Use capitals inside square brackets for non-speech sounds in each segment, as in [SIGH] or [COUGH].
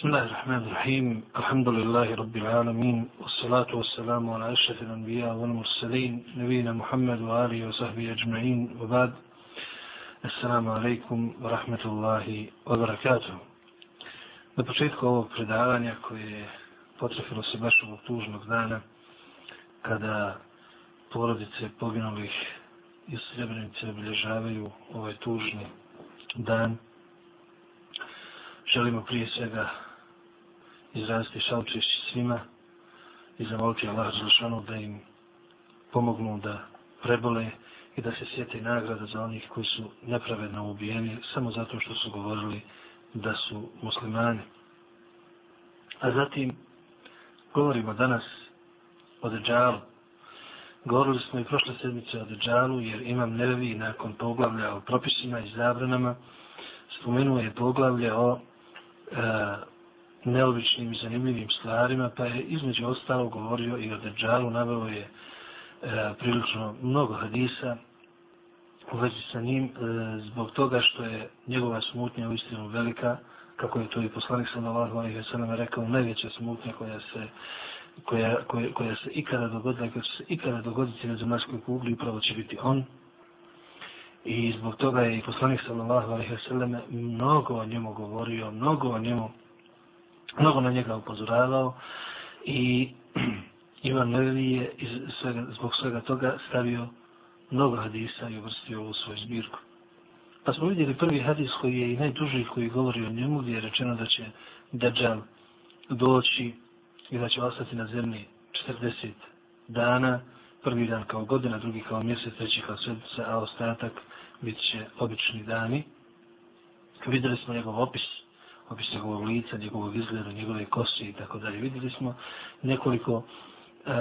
بسم الله الرحمن الرحيم الحمد لله رب العالمين والصلاة والسلام على أشرف الأنبياء والمرسلين نبينا محمد وآله وصحبه أجمعين وبعد السلام عليكم ورحمة الله وبركاته Na početku ovog predavanja koje je potrefilo se baš ovog tužnog dana kada porodice poginulih iz Srebrenice obilježavaju ovaj tužni dan želimo prije svega izraziti šalčešći svima i zamoliti Allah Đelšanu da im pomognu da prebole i da se sjeti nagrada za onih koji su nepravedno ubijeni samo zato što su govorili da su muslimani. A zatim govorimo danas o Deđalu. Govorili smo i prošle sedmice o Deđalu jer imam nervi nakon poglavlja o propisima i zabranama spomenuo je poglavlje o e, neobičnim i zanimljivim stvarima, pa je između ostalo govorio i o Deđalu, naveo je e, prilično mnogo hadisa u vezi sa njim, e, zbog toga što je njegova smutnja u istinu velika, kako je to i poslanik sallallahu alejhi ve sellem rekao, najveća smutnja koja se koja, koja, koja se ikada dogodila, koja će se ikada dogoditi na zemaljskoj kugli, upravo će biti on, I zbog toga je i poslanik sallallahu alejhi ve selleme mnogo o njemu govorio, mnogo o njemu mnogo na njega upozoravao i [CLEARS THROAT] Ivan Levi je iz svega, zbog svega toga stavio mnogo hadisa i uvrstio u svoju zbirku. Pa smo vidjeli prvi hadis koji je i najduži koji govori o njemu gdje je rečeno da će Dajjal doći i da će ostati na zemlji 40 dana, prvi dan kao godina, drugi kao mjesec, treći kao sedmica, a ostatak bit će obični dani. Vidjeli smo njegov opis, opis njegovog lica, njegovog izgleda, njegove kosti i tako dalje. Vidjeli smo nekoliko e,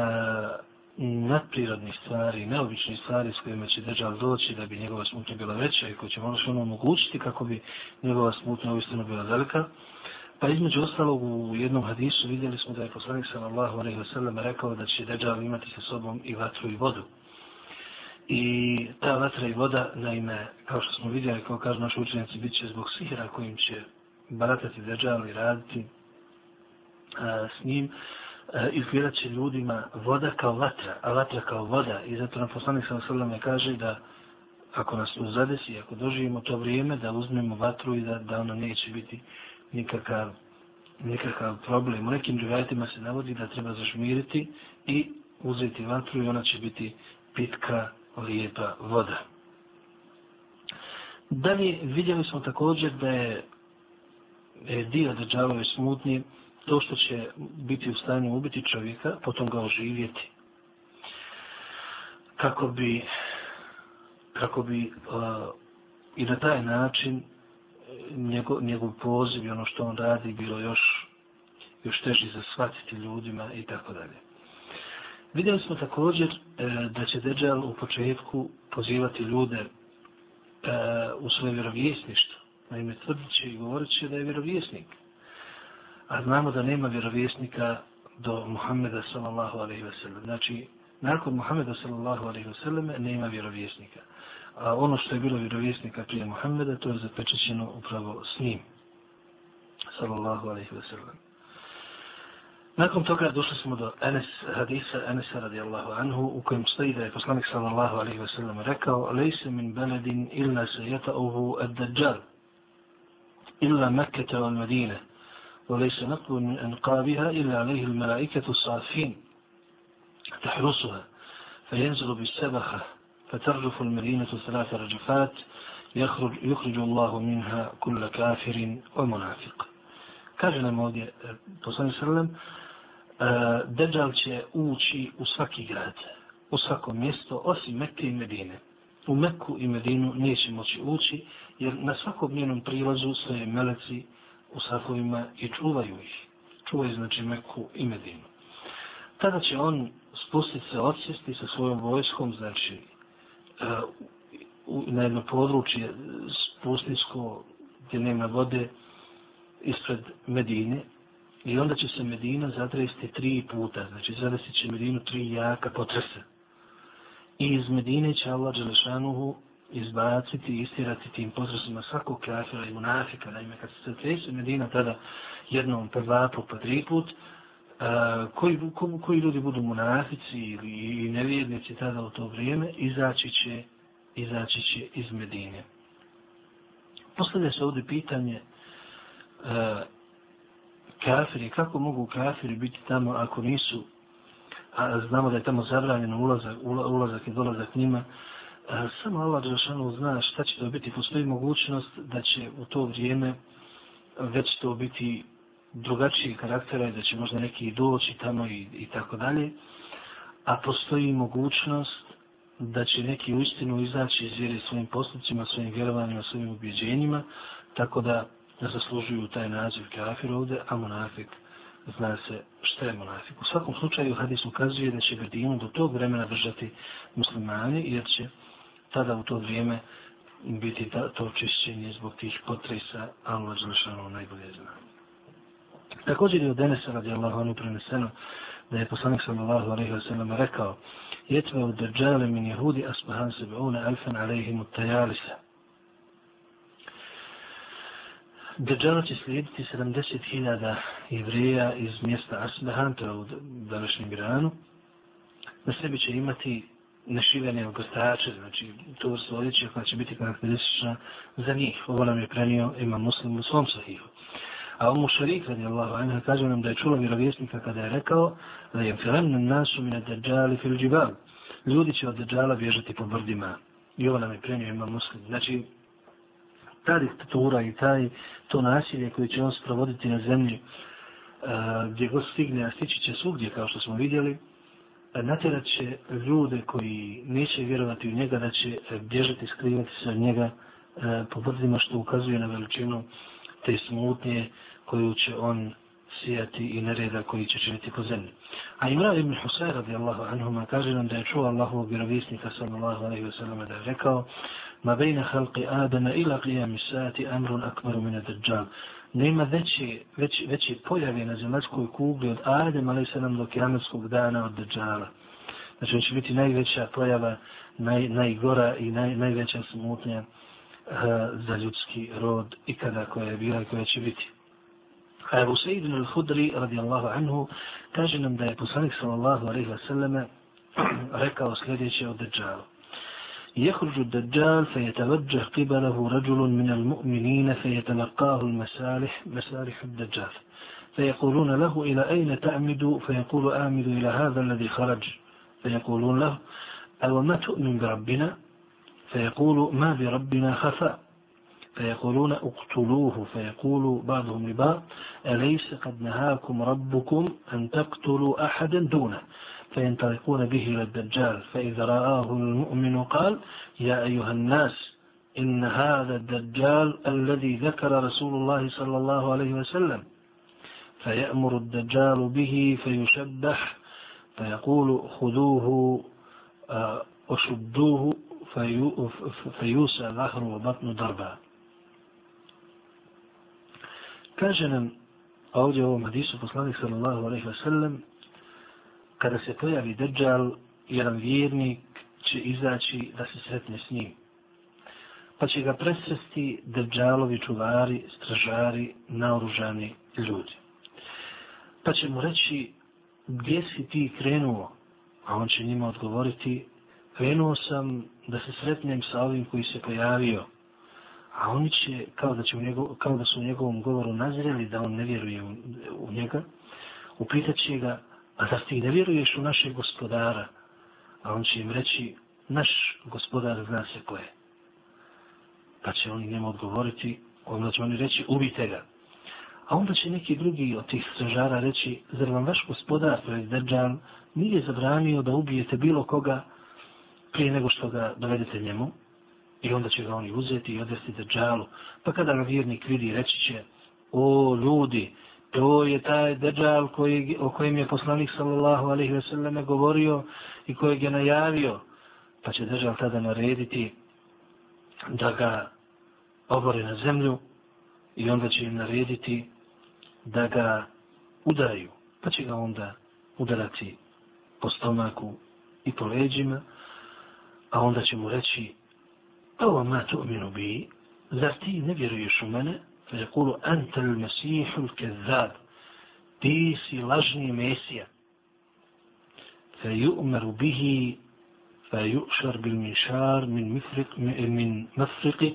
nadprirodnih stvari, neobičnih stvari s kojima će držav doći da bi njegova smutnja bila veća i koji će možda ono omogućiti kako bi njegova smutnja uistinu bila velika. Pa između ostalog u jednom hadisu vidjeli smo da je poslanik sallallahu alejhi ve sellem rekao da će Dejjal imati sa sobom i vatru i vodu. I ta vatra i voda, naime, kao što smo vidjeli, kao kažu naši učenici, bit će zbog sihira kojim će baratati Dejjal i raditi a, s njim, a, izgledat će ljudima voda kao vatra, a vatra kao voda. I zato nam poslanik sa alejhi kaže da ako nas to zadesi, ako doživimo to vrijeme, da uzmemo vatru i da, da ono neće biti nikakav, nikakav problem. U nekim rivajetima se navodi da treba zašmiriti i uzeti vatru i ona će biti pitka, lijepa voda. Dalje vidjeli smo također da je dio državove smutnje to što će biti u stanju ubiti čovjeka, potom ga oživjeti. Kako bi, kako bi uh, i na taj način e, njegov, njegov poziv i ono što on radi bilo još još teži za shvatiti ljudima i tako dalje. Vidjeli smo također e, da će Dejjal u početku pozivati ljude e, u svoje vjerovjesništvo. Naime, tvrdit će i govorit će da je vjerovjesnik. A znamo da nema vjerovjesnika do Muhammeda sallallahu alaihi ve sellem. Znači, nakon Muhammeda sallallahu alaihi ve selleme nema vjerovjesnika a ono što je bilo vjerovjesnika prije Muhammeda, to je zapečećeno upravo s njim. Sallallahu alaihi ve sellem. Nakon toga došli smo do Enes hadisa, Enesa radijallahu anhu, u kojem stoji da je poslanik sallallahu alaihi ve sellem rekao Lejse min beledin illa se jetauhu ad dađal, illa Mekkete al Medine, وليس نقب من أنقابها إلا عليه الملائكة الصافين تحرسها فينزل بالسبخة فترجف المدينة ثلاث رجفات يخرج, يخرج الله منها كل كافر ومنافق kaže nam ovdje poslanik sallam Dejjal će ući u svaki grad u svako mjesto osim Mekke i Medine u Mekku i Medinu neće moći ući jer na svakom njenom prilazu stoje meleci u safovima i čuvaju ih. Čuvaju znači Meku i Medinu. Tada će on spustiti se odsjesti sa svojom vojskom znači e, na jedno područje spustinsko gdje nema vode ispred Medine. I onda će se Medina zatresti tri puta, znači zadesit će Medinu tri jaka potresa. I iz Medine će Allah Đelešanuhu izbaciti i istirati tim posredstvom svakog kafira i munafika. Naime, kad se tresu Medina tada jednom pa dva put, pa tri put, uh, koji, ko, koji ljudi budu munafici ili i nevjernici tada u to vrijeme, izaći će, izaći će iz Medine. Postavlja se ovdje pitanje uh, kafiri, kako mogu kafiri biti tamo ako nisu, a znamo da je tamo zabranjeno ulazak, ulazak i dolazak njima, E, samo Allah Đelšanu zna šta će to biti. Postoji mogućnost da će u to vrijeme već to biti drugačiji karaktera i da će možda neki doći tamo i, i tako dalje. A postoji mogućnost da će neki u istinu izaći iz vjere svojim postupcima, svojim vjerovanjima, svojim ubjeđenjima, tako da da zaslužuju taj naziv kafir ovdje, a monafik zna se šta je monafik. U svakom slučaju hadis ukazuje da će Medinu do tog vremena držati muslimani, jer će tada u to vrijeme biti ta, to očišćenje zbog tih potresa, Allah Đelešanu najbolje zna. Također je od Denesa radi Allahu preneseno da je poslanik sallallahu alaihi wa sallam rekao jetve od držale min jehudi asbahan sebeune alfen alaihim ut tajalisa. Dejjala će slijediti 70.000 jevrija iz mjesta Asbahan, to je u današnjem Iranu. Na sebi će imati nešivene ogostače, znači to su odjeće koja će biti karakteristična za njih. Ovo nam je prenio imam muslim u svom sahihu. A Umu Šarik, radi Allahu anha, kaže nam da je čula vjerovjesnika kada je rekao da je filemnu nasu mine dađali fil džibal. Ljudi će od dađala bježati po brdima. I ovo nam je prenio imam muslim. Znači, ta diktatura i taj, to nasilje koje će on sprovoditi na zemlji uh, gdje god stigne, a stići će svugdje kao što smo vidjeli, natjerat će ljude koji neće vjerovati u njega da će e, bježati, skrivati se od njega e, po brzima što ukazuje na veličinu te smutnje koju će on sijati i nereda koji će činiti po zemlji. A Imran ibn Husay radijallahu anhuma kaže nam da je čuo Allahovog vjerovisnika sallallahu alaihi wa sallam da je rekao ma bejna halqi Adama ila qiyam sati amrun akbaru min ad-dajjal. Nema veći, veći, veće pojave na zemaljskoj kugli od Adem, ali se nam do kiametskog dana od Dajjala. Znači, će biti najveća pojava, naj, najgora i naj, najveća smutnja uh, za ljudski rod i kada koja je bila i koja će biti. A Ebu Sejidin al-Hudri, radijallahu anhu, kaže nam da je poslanik sallallahu alaihi wa sallame [CLEARS THROAT] rekao sljedeće od Dajjala. يخرج الدجال فيتوجه قبله رجل من المؤمنين فيتلقاه المسالح مسالح الدجال. فيقولون له إلى أين تعمد فيقول آمد إلى هذا الذي خرج. فيقولون له أو ما تؤمن بربنا؟ فيقول ما بربنا خفاء فيقولون اقتلوه. فيقول بعضهم لبعض أليس قد نهاكم ربكم أن تقتلوا أحدا دونه؟ فينطلقون به إلى الدجال. فإذا رآه المؤمن قال يا أيها الناس إن هذا الدجال الذي ذكر رسول الله صلى الله عليه وسلم فيأمر الدجال به فيشبح فيقول خذوه وشدوه فيوسى ظهر وبطن ضربا Kaže nam ovdje u sallallahu alaihi wa sallam kada se pojavi Dejjal, jedan vjernik će izaći da se sretne s njim. Pa će ga presresti Dejjalovi čuvari, stražari, naoružani ljudi. Pa će mu reći, gdje si ti krenuo? A on će njima odgovoriti, krenuo sam da se sretnem sa ovim koji se pojavio. A oni će, kao da, će u njegov, kao da su u njegovom govoru nazreli da on ne vjeruje u, u njega, upitaće ga, a zar ti ne vjeruješ u našeg gospodara, a on će im reći, naš gospodar zna se ko je. Pa će oni njemu odgovoriti, onda će oni reći, ubite ga. A onda će neki drugi od tih stražara reći, zar vam vaš gospodar, to je Deđan, nije zabranio da ubijete bilo koga prije nego što ga dovedete njemu? I onda će ga oni uzeti i odvesti Deđalu. Pa kada ga vjernik vidi, reći će, o ljudi, To je taj deđal koji, o kojem je poslanik sallallahu alaihi ve selleme govorio i kojeg je najavio. Pa će deđal tada narediti da ga obore na zemlju i onda će im narediti da ga udaraju. Pa će ga onda udarati po stomaku i po leđima, a onda će mu reći Ovo ma tu'minu bi, zar ti ne vjeruješ u mene? فيقول أنت المسيح الكذاب دي سيلاجني ميسيا. فيؤمر به فيؤشر بالمنشار من مفرق من مفرقه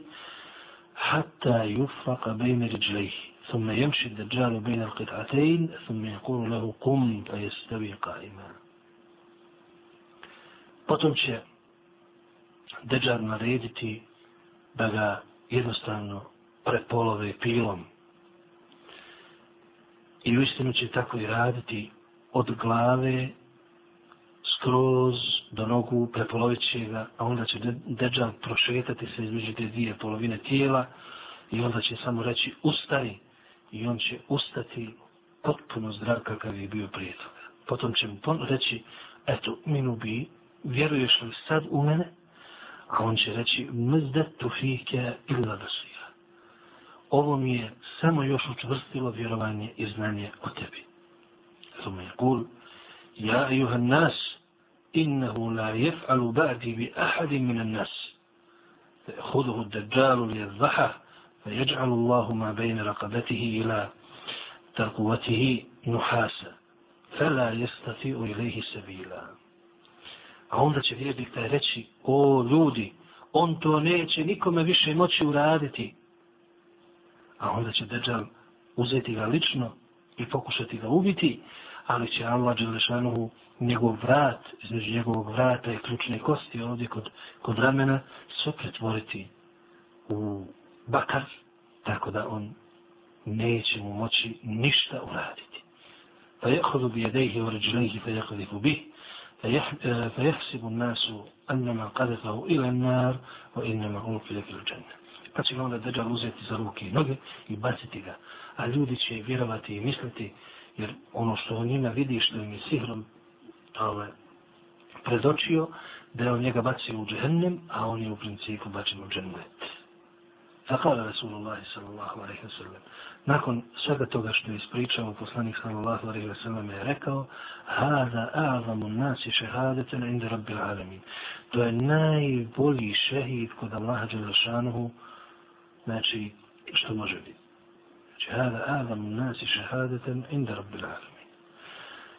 حتى يفرق بين رجليه ثم يمشي الدجال بين القطعتين ثم يقول له قم فيستوي قائما. potomče dejar narediti da ga jednostavno prepolove pilom. I u istinu će tako i raditi od glave skroz do nogu, prepolovit će ga, a onda će Deđal prošetati se između te dvije polovine tijela i onda će samo reći ustani i on će ustati potpuno zdrav kakav je bio prije toga. Potom će mu reći, eto, minu bi, vjeruješ li sad u mene? A on će reći, mzdetu fike illa basir Ovo mi je samo još učvrstilo vjerovanje i znanje o tebi. Zuma je kul, ja juhan nas, innehu la jef'alu ba'di bi ahadin minan nas. فيأخذه الدجال ليذبحه فيجعل الله ما بين رقبته إلى ترقوته نحاسا فلا يستطيع إليه سبيلا A onda će vjernik taj reći, o ljudi, on to neće nikome više moći uraditi. A onda će Dejjal uzeti ga lično i pokušati ga ubiti, ali će Allah Đelešanuhu njegov vrat, između njegovog vrata i ključne kosti ovdje kod, kod ramena, sve pretvoriti u bakar, tako da on neće mu moći ništa uraditi. Pa jehodu bi jedejhi u ređilejhi fa jehodifu bih, فيحسب الناس أنما قذفه إلى النار وإنما ألقي في الجنة pa će ga onda Dejjal uzeti za ruke i noge i baciti ga. A ljudi će vjerovati i misliti, jer ono što on njima vidi, što im je sihrom ovaj, predočio, da je on njega bacio u džehennem, a on je u principu bačen u džennet. Zakala Rasulullah sallallahu alaihi wa sallam. Nakon svega toga što je ispričao, poslanik sallallahu alaihi wa sallam je rekao Hada a'zamu nasi šehadeten inda rabbil alamin. To je najbolji šehid kod Allaha Đelešanuhu, znači što može biti. Znači, hada adam nasi šehadeten inda rabbil alamin.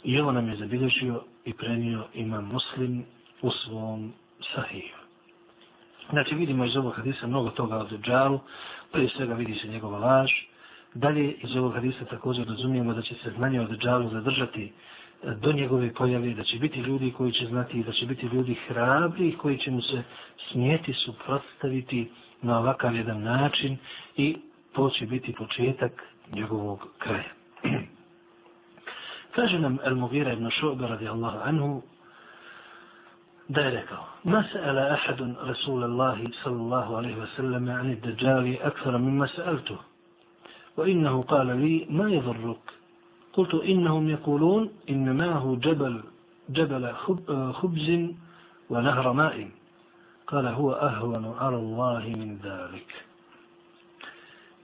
I ovo nam je zabilježio i prenio imam muslim u svom sahiju. Znači vidimo iz ovog hadisa mnogo toga o Dejjalu, prije svega vidi se njegova laž. Dalje iz ovog hadisa također razumijemo da će se znanje o Dejjalu zadržati e, do njegove pojave, da će biti ljudi koji će znati, da će biti ljudi hrabri koji će mu se smijeti suprotstaviti na ovakav jedan način i to će biti početak njegovog kraja. Kaže nam El-Mughira ibn Šu'ba radijallahu anhu, da je rekao Ma sa'ala ahadun Rasulallahi sallallahu alaihi wa sallam ani dajjali akthara mimma sa'altu wa innahu qala li ma yadhurruk قلت إنهم يقولون إن معه جبل جبل خبز ونهر ماء Kale huwa ahvanu ala Allahi min dalik.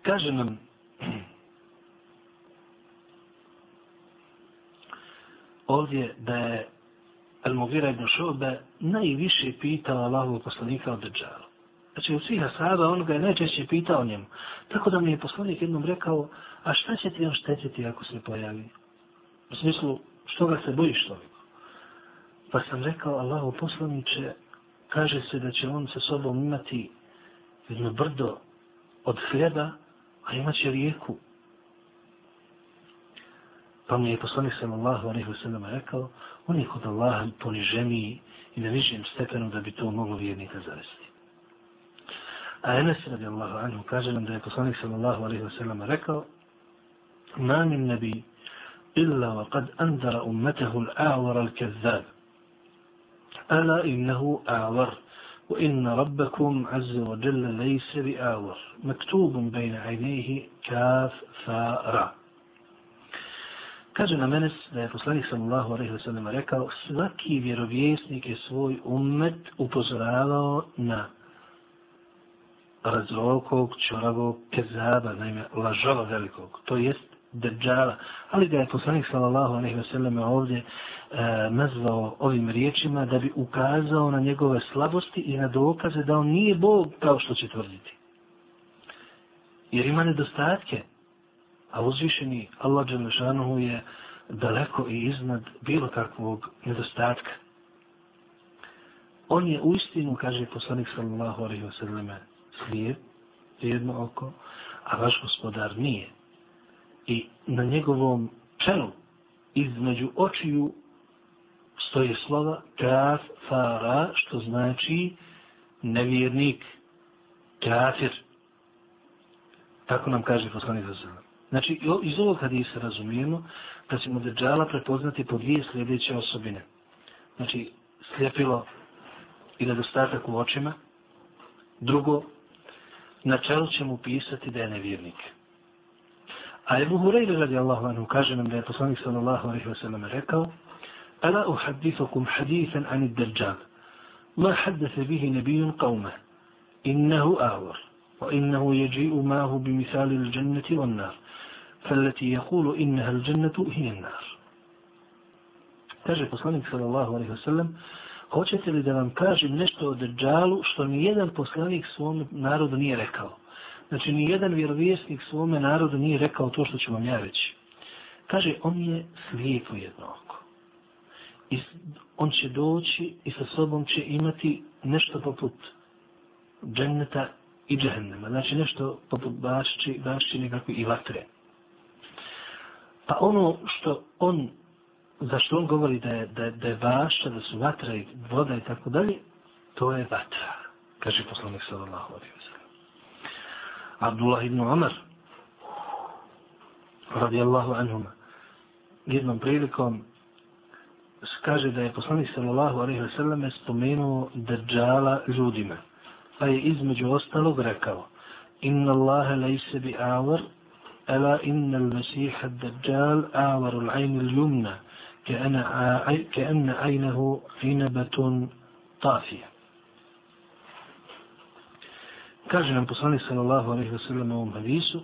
Kaže nam ovdje da je Al-Mugira ibn Šobe najviše pitao Allahovu poslanika od Dejjalu. Znači, od svih asaba on ga je najčešće pitao njemu. Tako da mi je poslanik jednom rekao, a šta će ti on štetiti ako se pojavi? U smislu, što ga se bojiš toliko? Pa sam rekao, Allahu poslaniče, kaže se da će on sa sobom imati jedno brdo od hljeba, a imat će rijeku. Pa mi je poslanik sallallahu alaihi wa sallam rekao, on je kod Allaha poniženiji i na višem stepenu da bi to moglo vjernika zavesti. A Enes radi Allahu anhu kaže nam da je poslanik sallallahu alaihi wa sallam rekao, ma min nebi illa wa kad andara ummetahu l'a'war al-kazzab. Ala innahu a'war. وإن ربكم عز وجل ليس بآور مكتوب بين عينيه كاف فاء Kaže na mene da je poslanik sallallahu alaihi wa sallam rekao svaki vjerovjesnik je svoj umet upozoravao na razrokog, čoravog, kezaba, naime, lažova velikog. To jest Dejjala, ali ga je poslanik sallallahu alaihi wa sallam ovdje e, nazvao ovim riječima da bi ukazao na njegove slabosti i na dokaze da on nije Bog kao što će tvrditi. Jer ima nedostatke, a uzvišeni Allah Đelešanuhu je daleko i iznad bilo kakvog nedostatka. On je u istinu, kaže poslanik sallallahu alaihi wa sallam, slijep, jedno oko, a vaš gospodar nije. I na njegovom čelu, između očiju, stoji slova kaf fara, što znači nevjernik, kafir. Tako nam kaže poslanik za sallam. Znači, iz ovog hadisa razumijemo da ćemo deđala prepoznati po dvije sljedeće osobine. Znači, sljepilo i nedostatak u očima. Drugo, na čelu će mu pisati da je nevjernik. A Ebu Hureyre radi Allahu anhu kaže nam da je poslanik sallallahu alaihi wa sallam rekao Ala uhadithukum hadithan ani dajjal ma haddatha bihi nabijun qawma innahu awar wa innahu yaji'u mahu bimithali l-jannati wan-nar فالتي يقول إنها الجنة هي النار kaže poslanik sallallahu alaihi wa sallam hoćete li da vam kažem nešto o Dejjalu što ni jedan poslanik svom narodu nije rekao? Znači, ni jedan vjerovjesnik svome narodu nije rekao to što ću vam ja reći. Kaže, on je slijepo jedno oko. I on će doći i sa sobom će imati nešto poput dženneta i džehennema. Znači, nešto poput bašći, bašći nekakve i vatre. Pa ono što on zašto on govori da je, da, da je bašća, da su vatra i voda i tako dalje, to je vatra, kaže poslanik sallallahu alaihi wa sallam. Abdullah ibn Omar, radijallahu anhuma, jednom prilikom kaže da je poslanik sallallahu alaihi wa sallam spomenuo držala ljudima, pa je između ostalog rekao, inna Allahe lejse bi avar, ela inna al-masiha ad-dajjal avaru al-ajn al-jumna, كأن كأن عينه عنبة طافية kaže nam poslanik sallallahu alejhi ve sellem u ovom hadisu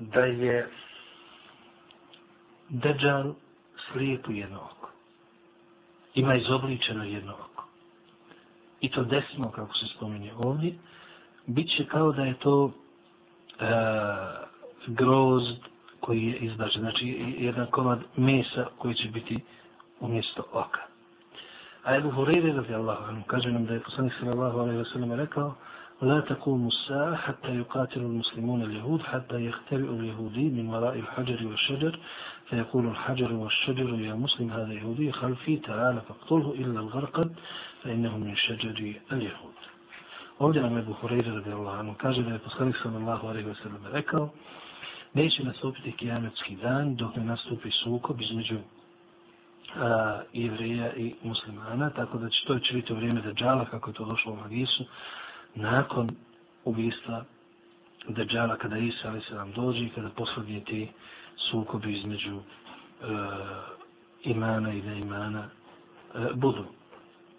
da je Dajjal slijep jedno oko. Ima izobličeno jedno oko. I to desno, kako se spominje ovdje, bit će kao da je to e, grozd koji je izbačen. Znači, jedan komad mesa koji će biti umjesto oka. A Ebu Hureyre, radi Allahu anhu, kaže nam da je poslanik sallallahu alaihi wa sallam rekao لا تقوم الساعة حتى يقاتل المسلمون اليهود حتى يختبئ اليهودي من وراء الحجر والشجر فيقول الحجر والشجر يا مسلم هذا يهودي خلفي تعال فاقتله إلا الغرقد فإنه من شجر اليهود Ovdje nam Ebu Hureyre radijallahu anhu kaže da je poslanik sallallahu alaihi wa sallam rekao neće nastupiti kijametski dan dok ne nastupi sukob između a, jevreja i muslimana, tako da će to će biti u vrijeme Dajjala, kako je to došlo u Magisu, nakon ubistva Dajjala, kada Isa ali se nam dođe i kada poslednje ti sukobi između e, imana i neimana e, budu.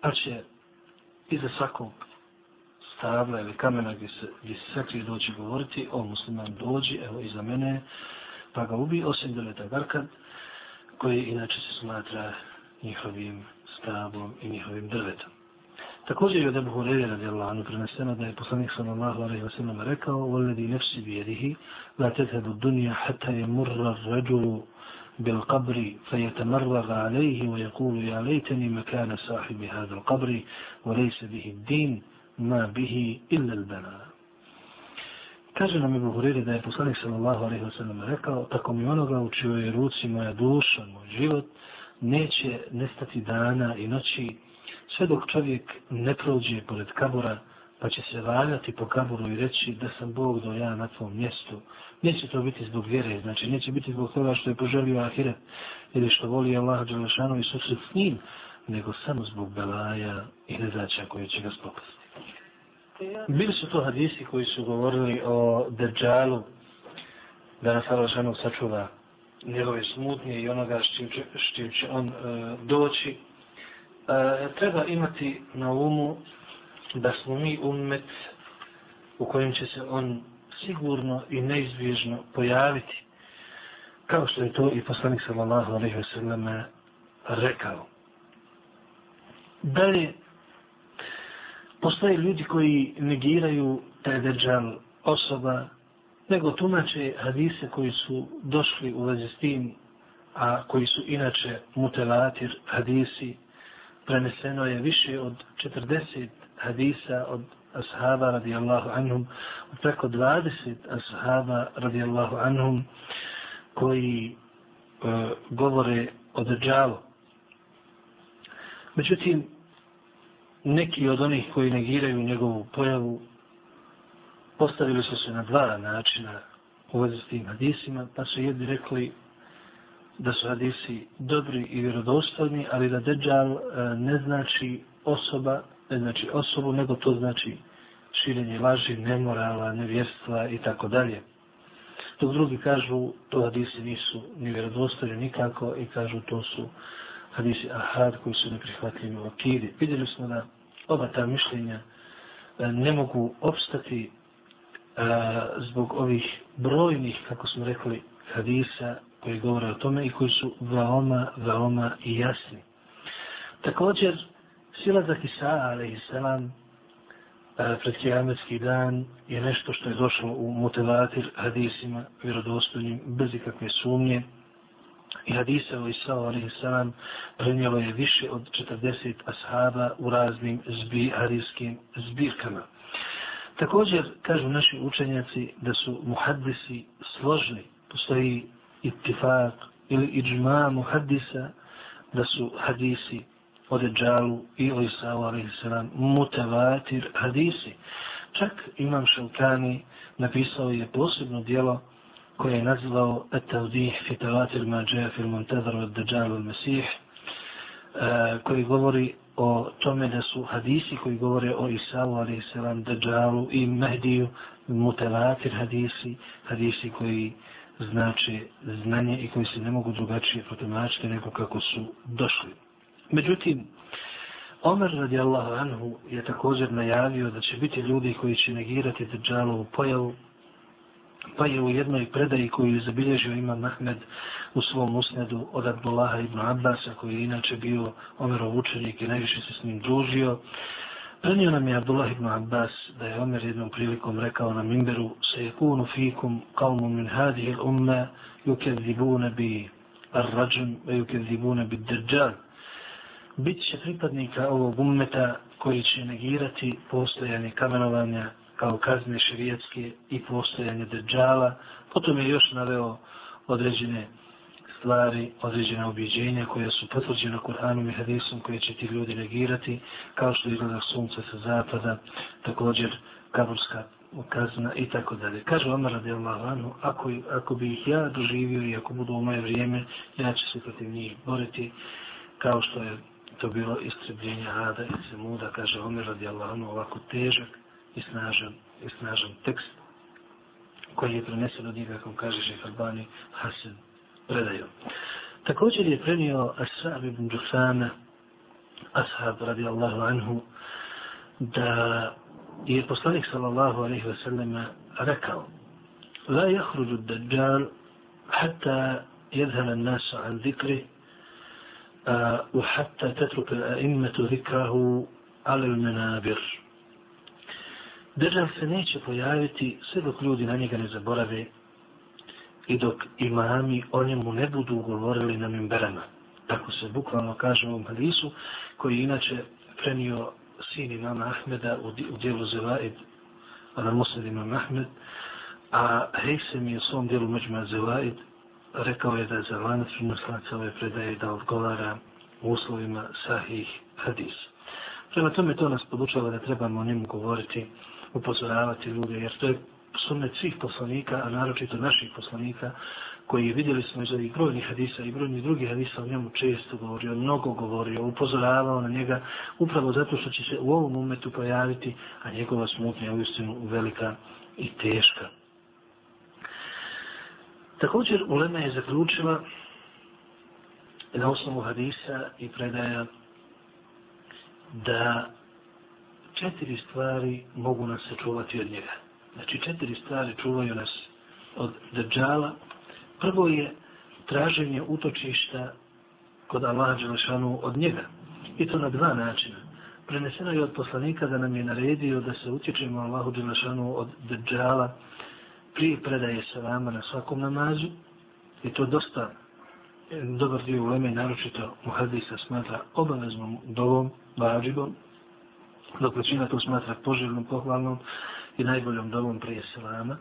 Pa će iza svakog stabla ili kamena gdje se, gdje se sakri doći govoriti, o musliman dođi, evo iza mene, pa ga ubi, osim doleta Garkad, koji inače se smatra njihovim stablom i njihovim drvetom. Također je od Ebu Hureyre radijallahu anhu preneseno da je poslanik sallallahu alaihi wa sallam rekao وَلَّذِي نَفْسِ بِيَدِهِ لَا تَذْهَبُ الدُّنْيَا حَتَّى يَمُرَّ الرَّجُلُ بالقبر فيتمرغ عليه ويقول يا ليتني مكان صاحب هذا القبر وليس به الدين ma bihi illa al-bala. Kaže nam Ibu Huriri da je poslanik sallallahu alaihi wa sallam rekao, tako mi onoga u čioj ruci moja duša, moj život, neće nestati dana i noći, sve dok čovjek ne prođe pored kabura, pa će se valjati po kaburu i reći da sam Bog do ja na tvom mjestu. Neće to biti zbog vjere, znači neće biti zbog toga što je poželio ahiret ili što voli Allah Đelešanu i susret s njim, nego samo zbog belaja i nezaća koje će ga spopasti. Bili su to hadisi koji su govorili o Dejjalu, da nas Allah ženu sačuva njegove smutnje i onoga s čim će, s čim će on e, doći. E, treba imati na umu da smo mi ummet u kojem će se on sigurno i neizbježno pojaviti. Kao što je to i poslanik sallallahu alaihi wa sallam rekao. Dalje, postoje ljudi koji negiraju taj deđal osoba, nego tumače hadise koji su došli u vezi s tim, a koji su inače mutelatir hadisi, preneseno je više od 40 hadisa od ashaba radijallahu anhum, od preko 20 ashaba radijallahu anhum, koji e, govore o Dajjalu. Međutim, neki od onih koji negiraju njegovu pojavu postavili su se na dva načina u vezi s tim hadisima, pa su jedni rekli da su hadisi dobri i vjerodostojni, ali da Deđal e, ne znači osoba, ne znači osobu, nego to znači širenje laži, nemorala, nevjerstva i tako dalje. Dok drugi kažu, to hadisi nisu ni vjerodostojni nikako i kažu to su hadisi ahad koji su neprihvatljivi u akidi. Vidjeli smo da oba ta mišljenja e, ne mogu opstati a, zbog ovih brojnih, kako smo rekli, hadisa koji govore o tome i koji su veoma, veoma jasni. Također, silazak Isa, ali i selam, e, pred kijametski dan je nešto što je došlo u motivatir hadisima vjerodostojnim bez ikakve sumnje. I hadisa o Isa, ali i selam, prenijelo je više od 40 ashaba u raznim zbi, hadijskim zbirkama. Također, kažu naši učenjaci da su muhaddisi složni, postoji ittifak ili iđma muhaddisa, da su hadisi o Deđalu i o Isavu a.s. mutavatir hadisi. Čak Imam Šelkani napisao je posebno dijelo koje je nazvao Etavdih fitavatir mađeja fil montadaru od Deđalu al-Mesih, eh, koji govori o tome da su hadisi koji govore o Isavu, a.s. selam, i Mehdiju, mutavatir hadisi, hadisi koji znače znanje i koji se ne mogu drugačije protumačiti nego kako su došli. Međutim, Omer radijallahu anhu je također najavio da će biti ljudi koji će negirati Dejjalovu pojavu, pa je u jednoj predaji koju je zabilježio Imam Ahmed u svom usnedu od Abdullaha ibn Abbasa, koji je inače bio Omerov učenik i najviše se s njim družio. Prenio nam je Abdullah ibn Abbas da je Omer jednom prilikom rekao na Mimberu se je kunu fikum kalmu min hadih umma yukezibune bi ar-rađun ve yukezibune bi drđal. Bit će pripadnika ovog ummeta koji će negirati postojanje kamenovanja kao kazne širijetske i postojanje drđala. Potom je još naveo određene stvari, određene objeđenja koje su potvrđene Kur'anom i hadisom koje će ti ljudi negirati, kao što izgleda sunce sa zapada, također kaburska kazna i tako dalje. Kaže Omar radijallahu anhu, ako, ako bi ih ja doživio i ako budu u moje vrijeme, ja ću se protiv njih boriti, kao što je to bilo istrebljenje Ada i Semuda, kaže Omar radijallahu anhu, ovako težak i snažan, i snažan tekst koji je prenesen od njega, kako kaže Šeha Albani, Hasan predaju. Također je prenio Ashab ibn Džufana, Ashab radijallahu anhu, da je poslanik sallallahu alaihi wa sallam rekao La jahruđu dađal hatta يذهل الناس عن ذكره وحتى تترك الأئمة ذكره على المنابر Držav se neće pojaviti sve dok ljudi na njega ne zaborave i dok imami o njemu ne budu govorili na mimberama. Tako se bukvalno kaže u ovom hadisu, koji inače prenio sin imama Ahmeda u dijelu Zelaid, a na Musad imam Ahmed, a Hejsem je u svom dijelu Međma Zelaid rekao je da je za lanac prinoslaca ove predaje da odgovara u uslovima sahih hadis. Prema tome to nas podučava da trebamo o njemu govoriti, upozoravati ljude, jer to je sunnet svih poslanika, a naročito naših poslanika, koji vidjeli smo iz ovih brojnih hadisa i brojnih drugih hadisa o njemu često govorio, mnogo govorio, upozoravao na njega, upravo zato što će se u ovom umetu pojaviti, a njegova smutnja je uistinu velika i teška. Također, Ulema je zaključila na osnovu hadisa i predaja da četiri stvari mogu nas sačuvati od njega Znači četiri stvari čuvaju nas od Dajjala. Prvo je traženje utočišta kod Allaha Đelešanu od njega. I to na dva načina. Preneseno je od poslanika da nam je naredio da se utječemo Allahu Đelešanu od Dajjala prije predaje salama na svakom namazu. I to dosta e, dobar dio uleme naročito muhadisa smatra obaveznom dovom, vađibom, dok većina to smatra poželjnom, pohvalnom i najboljom dovom prije selama.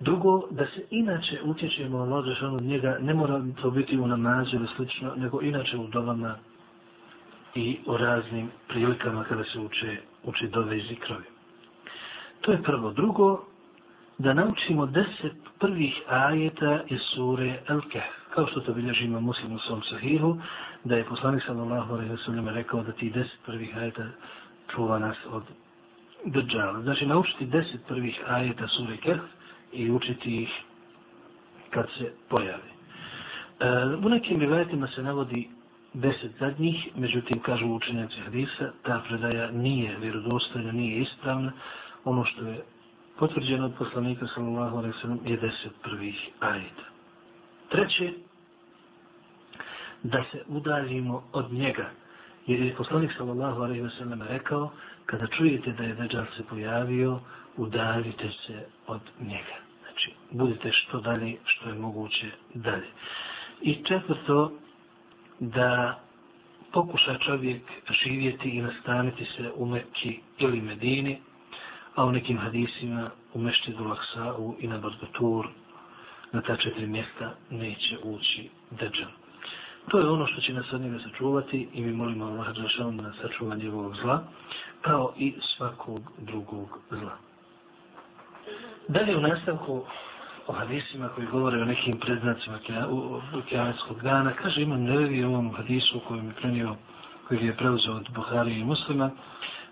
Drugo, da se inače utječemo Allah odrešan od njega, ne mora to biti u namazu ili slično, nego inače u dovama i u raznim prilikama kada se uče, uče dove i zikrovi. To je prvo. Drugo, da naučimo deset prvih ajeta iz sure El Kehf. Kao što to bilježi ima muslim u svom sahihu, da je poslanik sallallahu alaihi wa sallam rekao da ti deset prvih ajeta čuva nas od držala. Znači naučiti deset prvih ajeta sure Kehf i učiti ih kad se pojavi. E, u nekim rivajetima se navodi deset zadnjih, međutim kažu učenjaci hadisa, ta predaja nije vjerodostojna, nije ispravna. Ono što je potvrđeno od poslanika sallallahu alaihi sallam je deset prvih ajeta. Treće, da se udaljimo od njega. Jer je poslanik sallallahu alaihi sallam rekao, kada čujete da je Dejjal se pojavio, udaljite se od njega. Znači, budite što dalje, što je moguće dalje. I četvrto, da pokuša čovjek živjeti i nastaniti se u Mekki ili Medini, a u nekim hadisima u Mešćidu Laksa'u i na Barbatur, na ta četiri mjesta neće ući Dejjal. To je ono što će nas od njega sačuvati i mi molimo Allah Đelšanu nas sačuva njegovog zla, kao i svakog drugog zla. Dalje u nastavku o hadisima koji govore o nekim predznacima kiametskog dana, kaže imam nevi u ovom hadisu kojem je prenio, koji je preuzeo od Buhari i muslima,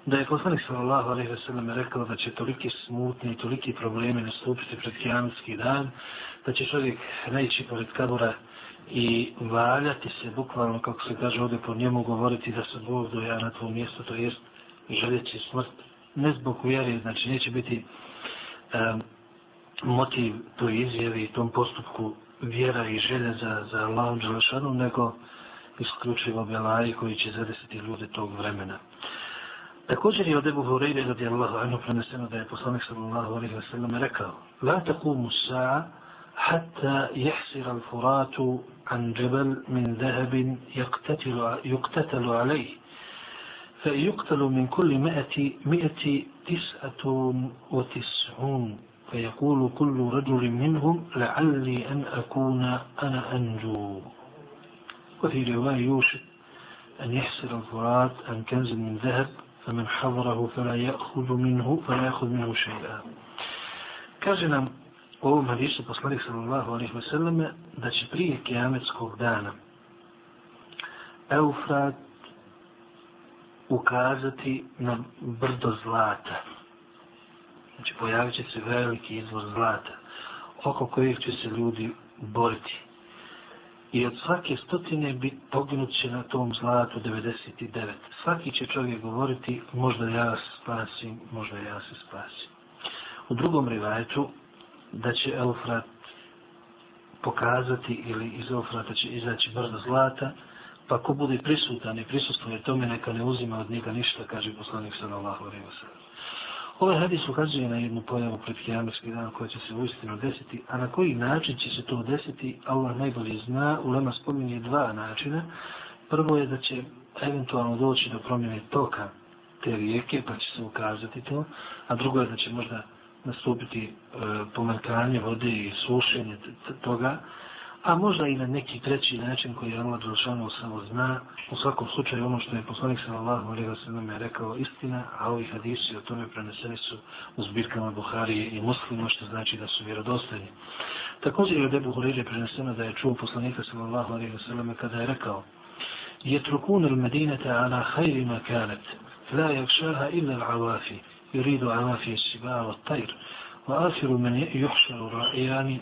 da je poslanik sallallahu alaihi ve sellem rekao da će toliki smutni i toliki problemi nastupiti pred kiametski dan, da će čovjek neći pored kabura i valjati se bukvalno, kako se kaže ovdje po njemu, govoriti da se Bog doja na tvom mjestu, to jest željeći smrt, ne zbog vjere, znači neće biti e, motiv toj izjavi i tom postupku vjera i želja za, za Allahom Đelešanu, nego isključivo belaji koji će zadesiti ljude tog vremena. Također je od Ebu Hureyre radijallahu anhu preneseno da je poslanik sallallahu alaihi wa sallam rekao La taqumu sa'a حتى يحسر الفرات عن جبل من ذهب يقتتل, يقتتل عليه. فيقتل من كل مئة, مئة تسعة وتسعون فيقول كل رجل منهم لعلي أن أكون أنا أنجو. وفي رواية يوشك أن يحسر الفرات عن كنز من ذهب فمن حضره فلا يأخذ منه فلا يأخذ منه شيئا. كاجنا u ovom hadisu poslanik sallallahu alaihi wa sallam da će prije kiametskog dana Eufrat ukazati na brdo zlata. Znači pojavit će se veliki izvor zlata oko kojih će se ljudi boriti. I od svake stotine bi poginut će na tom zlatu 99. Svaki će čovjek govoriti možda ja se spasim, možda ja se spasim. U drugom rivajetu da će Eufrat pokazati ili iz Eufrata će izaći brdo zlata, pa ko bude prisutan i prisustuje tome, neka ne uzima od njega ništa, kaže poslanik sallallahu alaihi wa sallam. Ovaj hadis ukazuje na jednu pojavu pred kijamerski dan koja će se uistinu desiti, a na koji način će se to desiti, Allah najbolje zna, u Lema spominje dva načina. Prvo je da će eventualno doći do promjene toka te rijeke, pa će se ukazati to, a drugo je da će možda nastupiti e, pomerkanje vode i sušenje toga, a možda i na neki treći način koji je Allah Đelšanu samo zna. U svakom slučaju ono što je poslanik sallallahu alaihi wa sallam je rekao istina, a ovi hadisi o tome preneseni su u zbirkama Buharije i muslima, što znači da su vjerodostojni. Također je od Ebu Hureyre preneseno da je čuo poslanika sallallahu alaihi wa sallam kada je rekao يتركون المدينة على خير ما كانت لا يغشاها إلا العوافي يريد عوافي السباع والطير وآخر من يحشر رائيان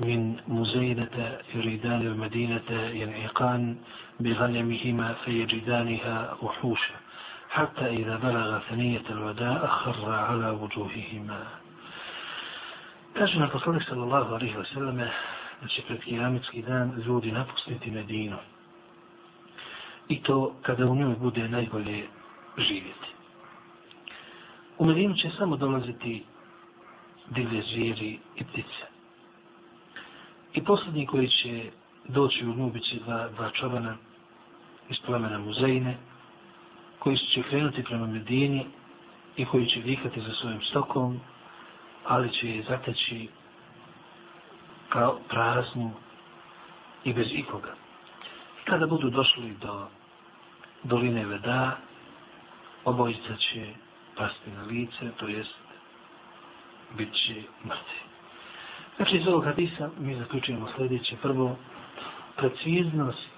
من مزينة يريدان المدينة ينعقان بغنمهما فيجدانها وحوشا حتى إذا بلغ ثنية الوداء خر على وجوههما Kaže nam poslanik sallallahu alaihi wa sallame da će pred kijametski dan ljudi napustiti Medinu. I to kada u njoj bude najbolje živjeti. U Medinu će samo dolaziti divlje zvijeri i ptice. I posljednji koji će doći u nju bit dva, dva čobana iz plemena muzejne, koji će krenuti prema Medini i koji će vikati za svojim stokom, ali će je zateći kao praznu i bez ikoga. I kada budu došli do doline Veda, obojica će pasti na lice, to jest bit će mrtvi. Znači, iz ovog hadisa mi zaključujemo sljedeće. Prvo, preciznost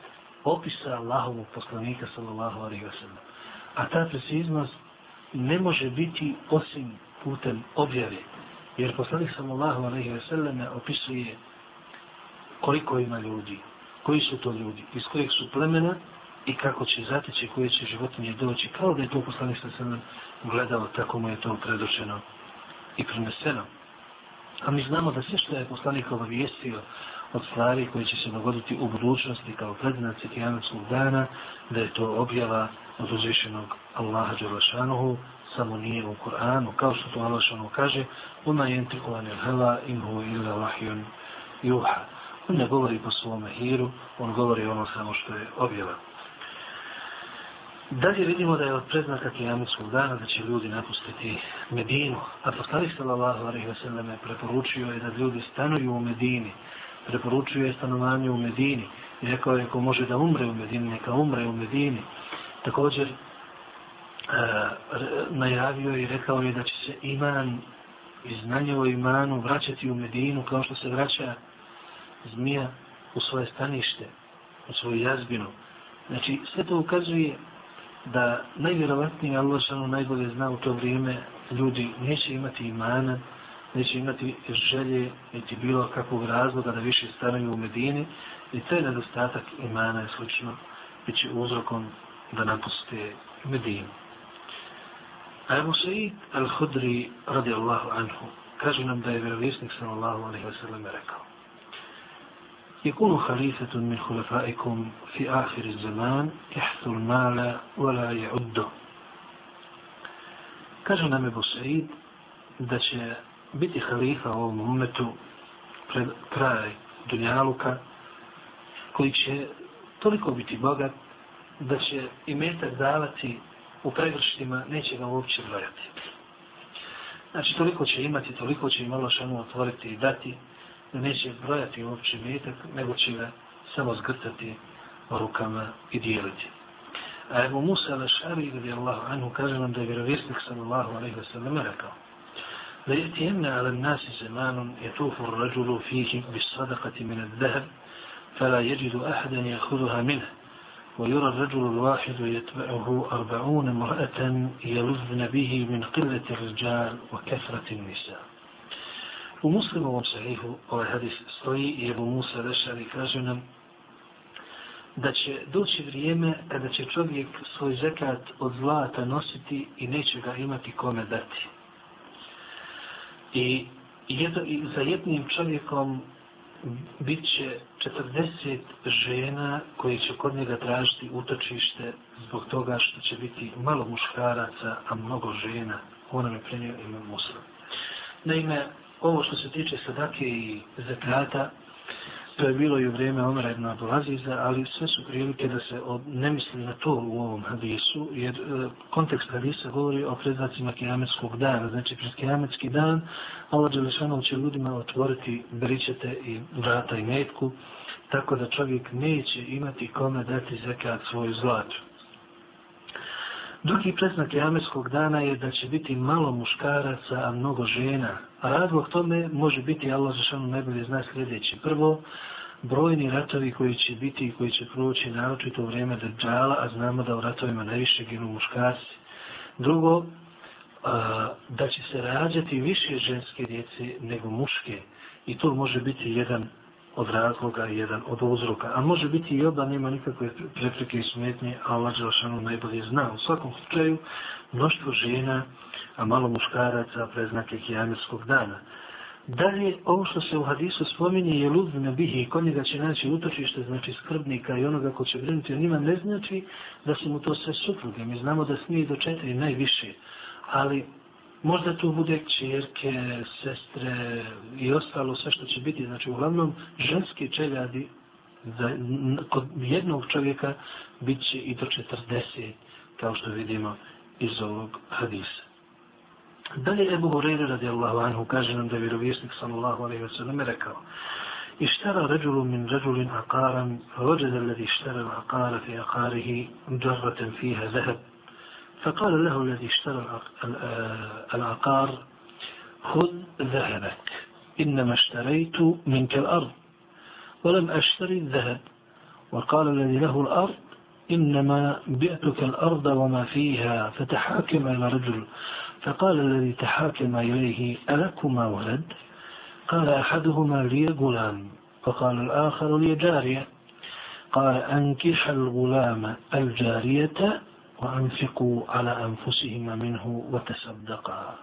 opisa Allahovog poslanika, sallallahu alaihi wa sallam. A ta preciznost ne može biti osim putem objave. Jer poslanik, sallallahu alaihi wa sallam, opisuje koliko ima ljudi, koji su to ljudi, iz kojeg su plemena i kako će zateći, koje će životinje doći, kao da je to poslanik, sa alaihi gledao, tako mu je to predočeno i preneseno. A mi znamo da sve što je poslanik obavijestio od stvari koje će se dogoditi u budućnosti kao predznaci kijanskog dana, da je to objava od uzvišenog Allaha Đerašanuhu, samo nije u Kur'anu, kao što to Allah šanu kaže, je jentiku il hela inhu illa vahjun juha. On ne govori po svome hiru, on govori ono samo što je objava. Dalje vidimo da je od predznaka kijametskog dana da će ljudi napustiti Medinu. A poslanik sallallahu alaihi wa sallam preporučio je da ljudi stanuju u Medini. Preporučio je stanovanje u Medini. I rekao je ko može da umre u Medini, neka umre u Medini. Također e, najavio i rekao je da će se iman i znanje o imanu vraćati u Medinu kao što se vraća zmija u svoje stanište, u svoju jazbinu. Znači, sve to ukazuje da najvjerovatnije Allah šanu najbolje zna u to vrijeme ljudi neće imati imana, neće imati želje niti bilo kakvog razloga da više stanuju u Medini i taj nedostatak imana i slično bit će uzrokom da napuste Medinu. A Ebu Sa'id al-Hudri radijallahu anhu kaže nam da je vjerovisnik sallallahu alaihi wa sallam rekao يكون خليفة من خلفائكم في آخر الزمان يحث المال ولا يعده Kaže nam Ebu Said da će biti halifa u ovom umetu pred kraj Dunjaluka koji će toliko biti bogat da će i metak davati u pregrštima, neće ga uopće brojati. Znači, toliko će imati, toliko će im Allah šanu otvoriti i dati, da neće brojati uopće metak, nego će ga samo zgrtati rukama i dijeliti. A Ebu Musa al-Šari, radi Allahu anhu, kaže nam da je vjerovjesnik sallallahu alaihi wa sallam rekao da je tijemne ala nasi zemanom je tufu rađulu fihi bis sadakati min al-dahab فلا يجد أحدا يأخذها منه ويرى الرجل الواحد يتبعه أربعون امرأة يلذن به من قلة الرجال وكثرة النساء U muslimovom sahihu ovaj hadis stoji i Ebu Musa Rešari kaže nam da će doći vrijeme kada će čovjek svoj zekat od zlata nositi i neće ga imati kome dati. I, jedno, i za jednim čovjekom bit će 40 žena koji će kod njega tražiti utočište zbog toga što će biti malo muškaraca, a mnogo žena. Ona me prenio ime Musa. Naime, ovo što se tiče sadake i zakata, to je bilo i u vrijeme Omara ibn Abdulaziza, ali sve su prilike da se od, ne misli na to u ovom hadisu, jer e, kontekst hadisa govori o predzacima kijametskog dana. Znači, pred kijametski dan Allah Đelešanov će ljudima otvoriti bričete i vrata i metku, tako da čovjek neće imati kome dati zekat svoju zlatu. Drugi predznak jametskog dana je da će biti malo muškaraca, a mnogo žena. A razlog tome može biti, Allah za šanu najbolje zna sljedeći. Prvo, brojni ratovi koji će biti i koji će proći naročito u vrijeme Dajjala, a znamo da u ratovima najviše ginu muškarci. Drugo, a, da će se rađati više ženske djece nego muške. I to može biti jedan od razloga i jedan od uzroka. A može biti i oba, nema nikakve prepreke i smetnje, a Allah Đelšanu najbolje zna. U svakom slučaju, mnoštvo žena, a malo muškaraca, preznake kijamirskog dana. Dalje, ovo što se u hadisu spominje je lud na bihi i kod njega će naći utočište, znači skrbnika i onoga ko će brinuti o njima, ne znači da su mu to sve supruge. Mi znamo da smije do četiri najviše, ali možda tu bude čerke, sestre i ostalo sve što će biti. Znači, uglavnom, ženski čeljadi za, kod jednog čovjeka bit će i do 40, kao što vidimo iz ovog hadisa. Dalje Ebu Hureyre radijallahu anhu kaže nam da je vjerovjesnik sallallahu alaihi wa sallam rekao اشترى رجل من رجل عقارا فوجد الذي اشترى العقار في عقاره جرة فيها ذهب فقال له الذي اشترى العقار خذ ذهبك إنما اشتريت منك الأرض ولم أشتري الذهب. وقال الذي له الأرض إنما بئتك الأرض وما فيها فتحاكم إلى رجل. فقال الذي تحاكم إليه ألكما ولد؟ قال أحدهما لي غلام. فقال الآخر لي جارية. قال أنكح الغلام الجارية وأنفقوا على أنفسهما منه وتصدقا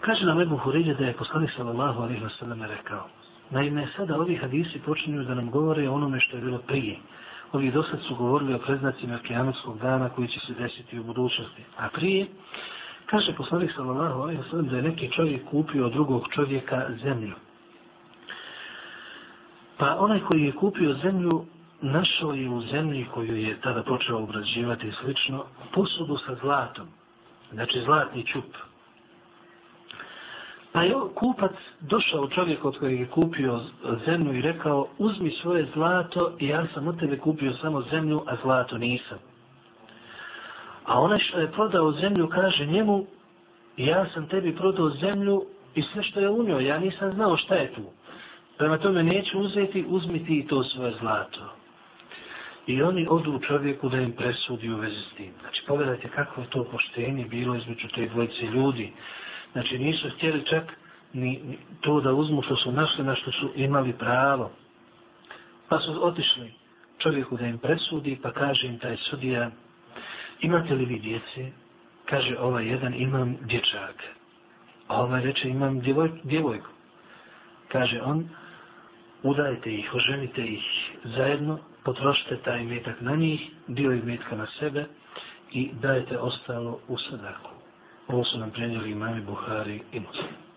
Kaže nam Ebu Hureyde da je poslanik sallallahu alaihi wa sallam rekao. Naime, sada ovi hadisi počinju da nam govore o onome što je bilo prije. Ovi dosad su govorili o preznacima kijametskog dana koji će se desiti u budućnosti. A prije, kaže poslanik sallallahu alaihi wa sallam da je neki čovjek kupio od drugog čovjeka zemlju. Pa onaj koji je kupio zemlju, našao je u zemlji koju je tada počeo obrađivati i slično, posudu sa zlatom. Znači zlatni čup. Pa je kupac došao čovjek od kojeg je kupio zemlju i rekao uzmi svoje zlato i ja sam od tebe kupio samo zemlju, a zlato nisam. A onaj što je prodao zemlju kaže njemu ja sam tebi prodao zemlju i sve što je u njoj, ja nisam znao šta je tu. Prema tome neću uzeti, uzmi ti to svoje zlato. I oni odu čovjeku da im presudi u vezi s tim. Znači pogledajte kako je to poštenje bilo između te dvojice ljudi. Znači nisu htjeli čak ni, ni to da uzmu što su našli na što su imali pravo. Pa su otišli čovjeku da im presudi, pa kaže im taj sudija, imate li vi djece? Kaže, ovaj jedan imam dječaka. A ovaj reče, imam djevoj, djevojku. Kaže on, udajte ih, oženite ih zajedno, potrošite taj metak na njih, dio metka na sebe i dajete ostalo u sadaku. Ovo su nam prenijeli imami Buhari i Muslim.